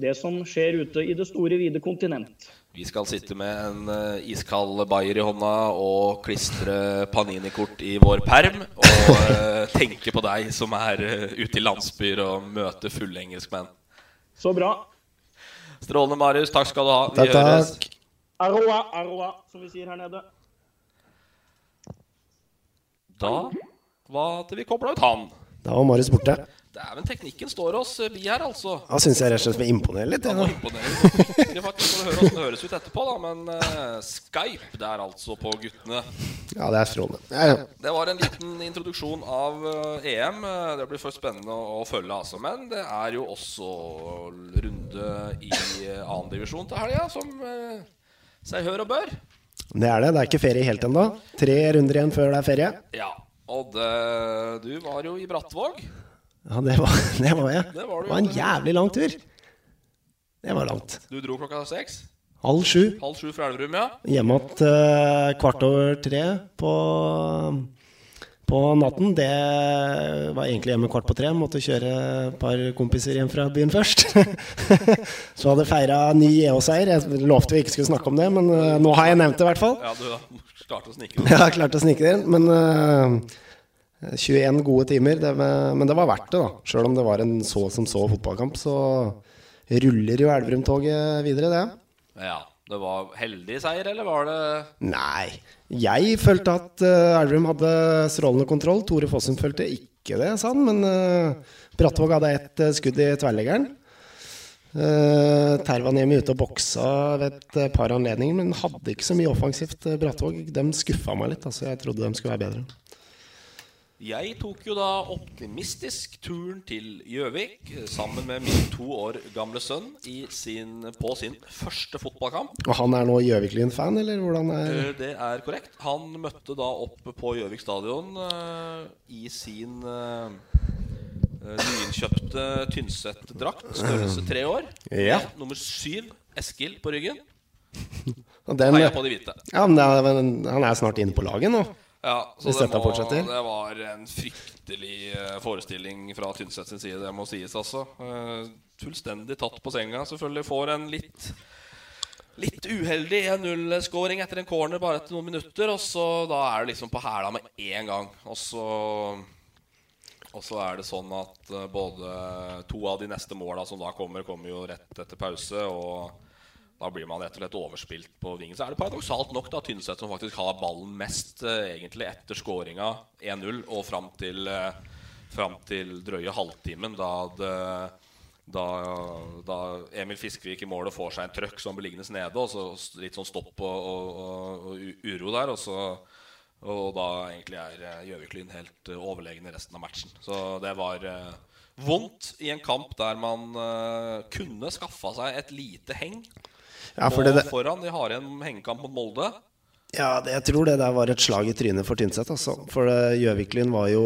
det som skjer ute i det store, vide kontinent. Vi skal sitte med en iskald bayer i hånda og klistre Panini-kort i vår perm. Og tenke på deg som er ute i landsbyer og møter fulle engelskmenn. Så bra. Strålende, Marius. Takk skal du ha. Vi takk, høres. Takk. Aroa, aroa, som vi sier her nede. Da var det vi kobla ut han. Da var Marius borte. Dæven, teknikken står oss vi her, altså. Da syns jeg rett og slett vi imponerer litt. Ja, imponerer. får høre hvordan det høres ut etterpå, da. Men uh, Skype der, altså, på guttene. Ja, det er strålende. Ja, ja. Det var en liten introduksjon av uh, EM. Det blir for spennende å, å, følge, altså. Men det er jo også runde i uh, annen divisjon til helga, som uh, seg hør og bør. Det er det. Det er ikke ferie helt ennå. Tre runder igjen før det er ferie. Ja, og det, du var jo i Brattvåg. Ja, det var, *laughs* det var jeg. Det var, det var en jævlig lang tur. Det var langt. Du dro klokka seks? Halv sju. Halv sju fra Elverum, ja. Hjemme igjen uh, kvart over tre på på natten. Det var egentlig hjemme kvart på tre. Måtte kjøre et par kompiser hjem fra byen først. *laughs* så hadde feira ny EO-seier. Jeg lovte vi ikke skulle snakke om det, men uh, nå har jeg nevnt det i hvert fall. Ja, du har klart å snike *laughs* det. Ja, klart å snike det Men uh, eh, 21 gode timer. Det, men det var verdt det, da. Sjøl om det var en så som så fotballkamp, så ruller jo Elverum-toget videre, det. Ja. Det var heldig seier, eller var det Nei. Jeg følte at uh, Elverum hadde strålende kontroll. Tore Fossum følte ikke det, sa han. Men uh, Brattvåg hadde ett uh, skudd i tverrleggeren. Uh, Tervaniemi ute og boksa ved et par anledninger, men hadde ikke så mye offensivt. Brattvåg de skuffa meg litt. Altså, jeg trodde de skulle være bedre. Jeg tok jo da optimistisk turen til Gjøvik sammen med min to år gamle sønn sin, på sin første fotballkamp. Og han er nå Gjøvik-Lyn-fan, eller hvordan er eh, Det er korrekt. Han møtte da opp på Gjøvik stadion uh, i sin uh, nyinnkjøpte Tynset-drakt, størrelse tre år. Ja. Nummer syv, Eskil, på ryggen. Den, Heia på de hvite. Ja, men han er snart inne på laget nå. Ja, så det, må, det, var en fryktelig eh, forestilling fra Tynset sin side, det må sies, altså. Uh, fullstendig tatt på senga. Selvfølgelig får en litt Litt uheldig 1-0-skåring etter en corner bare etter noen minutter. Og så da er det liksom på hæla med én gang. Og så Og så er det sånn at uh, både to av de neste måla som da kommer, kommer jo rett etter pause. Og da blir man rett og slett overspilt på vingen. Så er det paradoksalt nok da Tynset som faktisk har ballen mest eh, egentlig etter skåringa 1-0 og fram til, eh, fram til drøye halvtimen, da, det, da, da Emil Fiskvik i målet får seg en trøkk som liggende nede, og så litt sånn stopp og, og, og, uro der. Og, så, og da egentlig er eh, Gjøvik-Lyn helt overlegen overlegne resten av matchen. Så det var vondt i en kamp der man kunne skaffa seg et lite heng. Ja, for det, foran. De har en hengekamp mot Molde. Ja, det, jeg tror det der var et slag i trynet for Tynset. Altså. For Gjøvik-Lyn var jo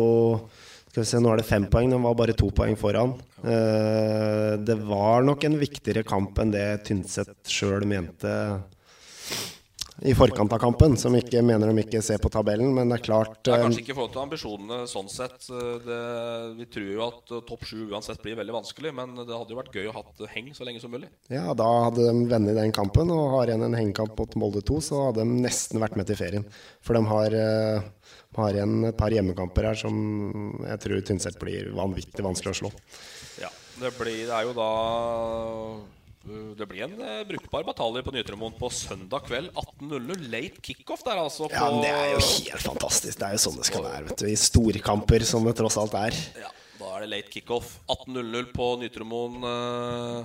skal vi se, Nå er det fem poeng, de var bare to poeng foran. Uh, det var nok en viktigere kamp enn det Tynset sjøl mente i forkant av kampen, som ikke mener de ikke ser på tabellen. Men det er klart Det er kanskje ikke i forhold til ambisjonene sånn sett. Det, vi tror jo at topp sju uansett blir veldig vanskelig, men det hadde jo vært gøy å ha heng så lenge som mulig. Ja, da hadde de vunnet den kampen og har igjen en hengekamp mot Molde 2, så hadde de nesten vært med til ferien. For de har, har igjen et par hjemmekamper her som jeg tror Tynset blir vanvittig vanskelig å slå. Ja, det, blir, det er jo da det blir en uh, brukbar batalje på Nytremoen på søndag kveld 18.00. Late kickoff der, altså. ja, men Det er jo helt fantastisk. Det er jo sånn det skal være. vet du I storkamper, som det tross alt er. Ja, Da er det late kickoff. 18.00 på Nytremoen uh,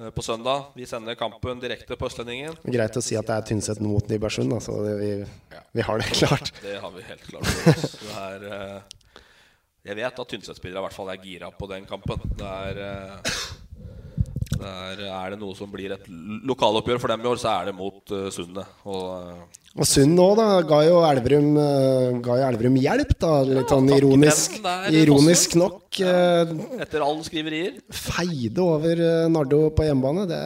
uh, på søndag. Vi sender kampen direkte på Østlendingen. Greit å si at det er Tynset mot Nybergsund. Altså, vi, ja. vi, har det klart. Det har vi helt klart. det er, jeg vet at Tynset-spillere i hvert fall er gira på den kampen. Det er Det er, er, det noe som blir et lokaloppgjør for dem i år, så er det mot uh, Sundet. Og, uh, og Sund nå, da, ga jo Elverum, uh, ga jo Elverum hjelp, da. Litt sånn ironisk, ironisk nok. Ja, etter alle skriverier. Feide over Nardo på hjemmebane. Det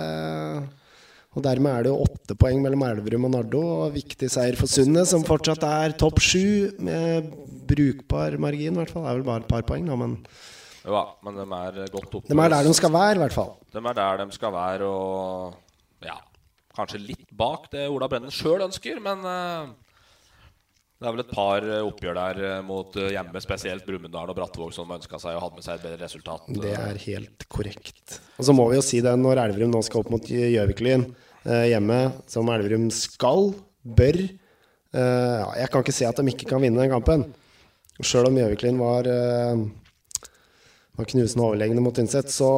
og Dermed er det jo åtte poeng mellom Elverum og Nardo. Og viktig seier for Sundet, som fortsatt er topp sju med brukbar margin. I hvert fall. Det er vel bare et par poeng, da, men Ja, men de er godt oppe. De er der de skal være, i hvert fall. De er der de skal være, og ja Kanskje litt bak det Ola Brennen sjøl ønsker, men uh, det er vel et par oppgjør der mot hjemme, spesielt Brumunddal og Brattvåg, som ønska seg og hadde med seg et bedre resultat. Det er helt korrekt. Og så må vi jo si det når Elverum nå skal opp mot Gjøviklyn eh, hjemme, som Elverum skal, bør eh, ja, Jeg kan ikke se at de ikke kan vinne den kampen. Sjøl om Gjøviklyn var, eh, var knusende overlegne mot Tynset, så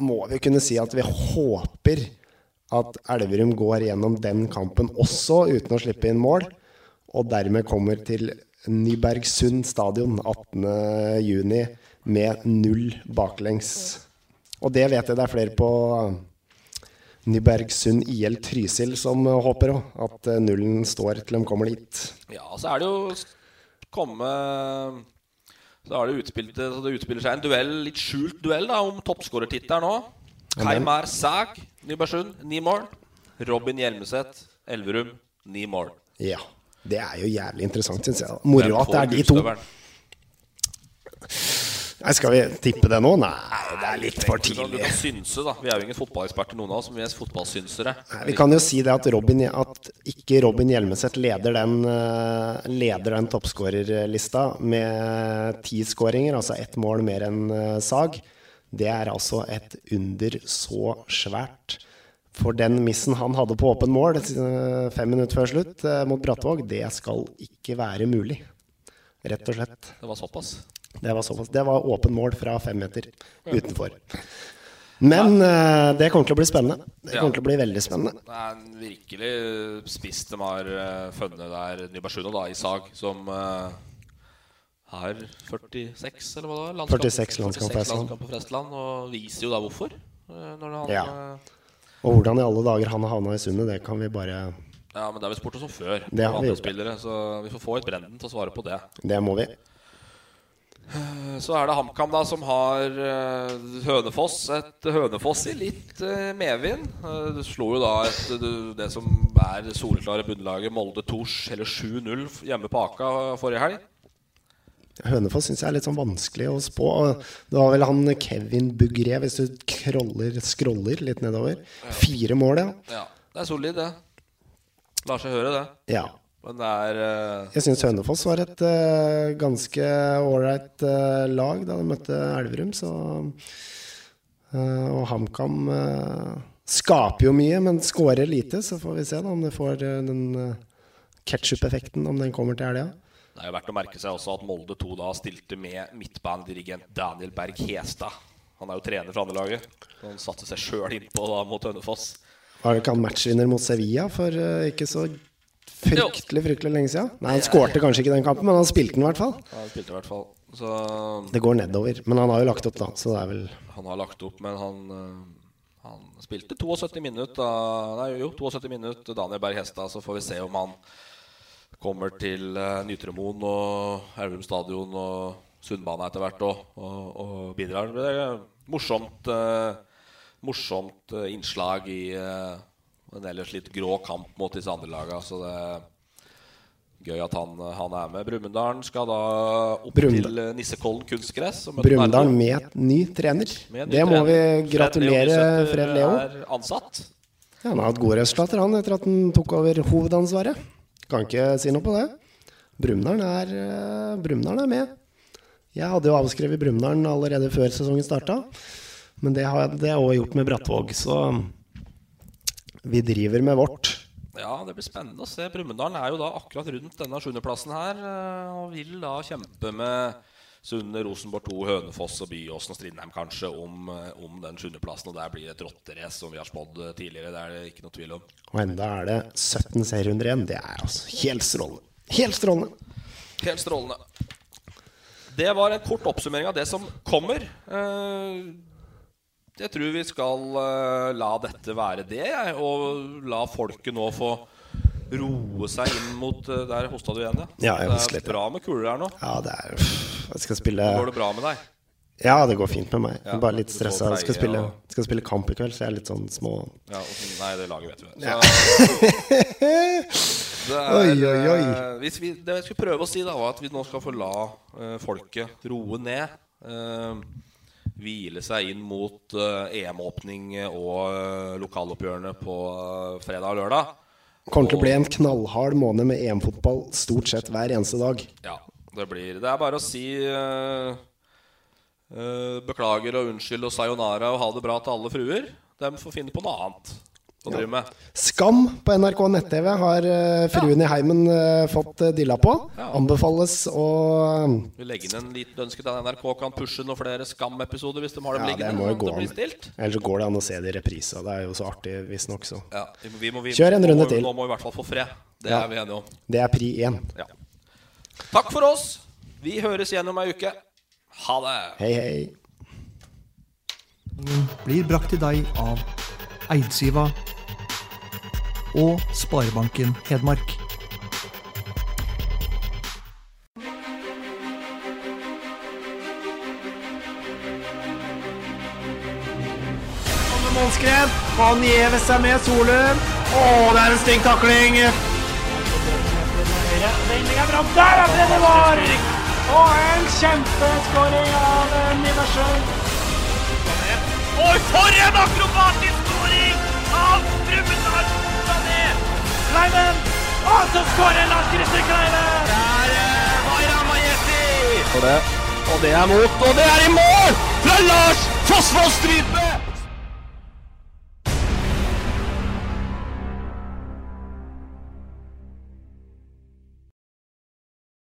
må vi kunne si at vi håper at Elverum går gjennom den kampen også, uten å slippe inn mål. Og dermed kommer til Nybergsund stadion 18.6 med null baklengs. Og det vet jeg det er flere på Nybergsund IL Trysil som håper òg. At nullen står til de kommer dit. Ja, så er det jo komme Så har det utspilt så det utspiller seg en duell, litt skjult duell da, om toppskårertittelen nå. Kaimar Sag, Nybergsund, ni mål. Robin Hjelmeset, Elverum, ni mål. Ja. Det er jo jævlig interessant, syns jeg. Moro at det er de to. Nei, Skal vi tippe det nå? Nei, det er litt for tidlig. Du kan synse, da. Vi er jo ingen fotballeksperter, noen av oss. Vi er fotballsynsere. Nei, vi kan jo si det at, Robin, at ikke Robin Hjelmeset leder den, leder den toppskårerlista med ti skåringer, altså ett mål mer enn uh, Sag. Det er altså et under så svært. For den missen han hadde på åpen mål eh, fem minutter før slutt mot Brattvåg, det skal ikke være mulig. Rett og slett. Det var såpass? Det var såpass. Det var åpen mål fra fem meter utenfor. Men uh, det kommer til å bli spennende. Det kommer til å bli veldig spennende. Det er en virkelig spiss de har uh, funnet der, Nybergsund da, i Sag, som uh, har 46, eller hva da? Landskamp, 46 landskamp, 46 landskamp på Frestland. Og viser jo da hvorfor. Når han, ja. Og hvordan i alle dager han har havna i Sundet, det kan vi bare Ja, men det har vi spurt som før. Det har vi gjort. Så vi får få et Brenden til å svare på det. Det må vi. Så er det HamKam da som har Hønefoss. Et Hønefoss i litt medvind. Du slo jo da et, det som er soleklare bunnlaget, Molde Tors, eller 7-0 hjemme på Aka forrige helg. Hønefoss syns jeg er litt sånn vanskelig å spå. Det var vel han Kevin Bugré, hvis du scroller, scroller litt nedover. Fire mål, ja. ja. Det er solid, det. Lar seg høre, det. Ja. Men det er uh... Jeg syns Hønefoss var et uh, ganske ålreit uh, lag da de møtte Elverum, så Og HamKam skaper jo mye, men skårer lite. Så får vi se da om det får den ketsjup-effekten, om den kommer til helga. Det er jo verdt å merke seg også at Molde 2 da stilte med midtbanedirigent Daniel Berg Hestad. Han er jo trener for andrelaget. Han satte seg sjøl innpå da mot Hønefoss. Var det ikke han matchvinner mot Sevilla for uh, ikke så fryktelig fryktelig lenge siden? Nei, Han skårte kanskje ikke den kampen, men han spilte den i hvert fall. Ja, han spilte i hvert fall så... Det går nedover. Men han har jo lagt opp, da. Så det er vel Han har lagt opp, men han, uh, han spilte 72 minutter Nei, jo, 72 minutter Daniel Berg Hestad. Så får vi se om han kommer til uh, Nytremoen og Elverum stadion og Sundbana etter hvert og, og, og, bidrar. Det er morsomt, uh, morsomt uh, innslag i en ellers litt grå kamp mot disse andre lagene. Så det er gøy at han, han er med. Brumunddal skal da opp Brumdalen. til Nissekollen kunstgress. Brumunddal med ny trener. Med ny det må vi gratulere Fred Leo. Fred Leo. er ansatt. Ja, han har hatt gode resultater han etter at han tok over hovedansvaret. Kan ikke si noe på det. Brumunddal er, uh, Brumunddal er med. Jeg hadde jo avskrevet Brumunddal allerede før sesongen starta. Men det har jeg òg gjort med Brattvåg, så vi driver med vårt. Ja, det blir spennende å se. Brumunddal er jo da akkurat rundt denne sjuendeplassen her. eh, Og vil da kjempe med Sunne, Rosenborg 2, Hønefoss og Byåsen og Strindheim kanskje om, eh, om den sjuendeplassen. Og der blir det et rotterace, som vi har spådd eh, tidligere. Det er det ikke noe tvil om. Og enda er det 17 serierunder igjen. Det er altså helt strålende. Helt strålende. Helt strålende. Det var en kort oppsummering av det som kommer. Eh, jeg tror vi skal uh, la dette være det, jeg. Og la folket nå få roe seg inn mot uh, Der hosta du igjen, ja. ja det er litt, bra med kuler her nå. Ja, det er Jeg skal spille Går det bra med deg? Ja, det går fint med meg. Er bare litt stressa. Jeg skal spille, skal spille kamp i kveld, så jeg er litt sånn små ja, Nei, det laget vet du. Så, ja. det er, *laughs* oi, oi, oi. Hvis vi, det jeg skulle prøve å si, da var at vi nå skal få la uh, folket roe ned. Uh, hvile seg inn mot uh, EM-åpning og lokaloppgjørene på fredag og lørdag. Kommer til å bli en knallhard måned med EM-fotball stort sett hver eneste dag. Ja, det blir Det er bare å si Uh, beklager og unnskyld og sayonara og ha det bra til alle fruer. De får finne på noe annet å drive med. Skam på NRK nett-TV har uh, fruen ja. i heimen uh, fått dilla på. Ja. Anbefales å Vi legger inn en liten ønske til at NRK kan pushe noen flere Skam-episoder hvis de har dem ja, liggende. Det må jo gå an. Ellers går det an å se det i reprise. Det er jo så artig, visstnok. Ja, vi må, vi, Kjør en runde må, til. Nå må vi i hvert fall få fred. Det er vi enige om. Det er pri én. Takk for oss. Vi høres igjen om ei uke. Ha det! Hei, hei. Blir brakt til deg av Eidsiva og Sparebanken Hedmark. Målskred. Han gjever seg med Solum. Å, det er en stygg takling. Er bra. Der er Brennevar! Og en kjempeskåring av Niversjøen. Oi, for en akrobatisk Sané! Kleiven! Og så skårer Lars Christer Kleiven! Der var Ramajeti! Og det er mot, og det er i mål! Fra Lars Fossvoll Strype!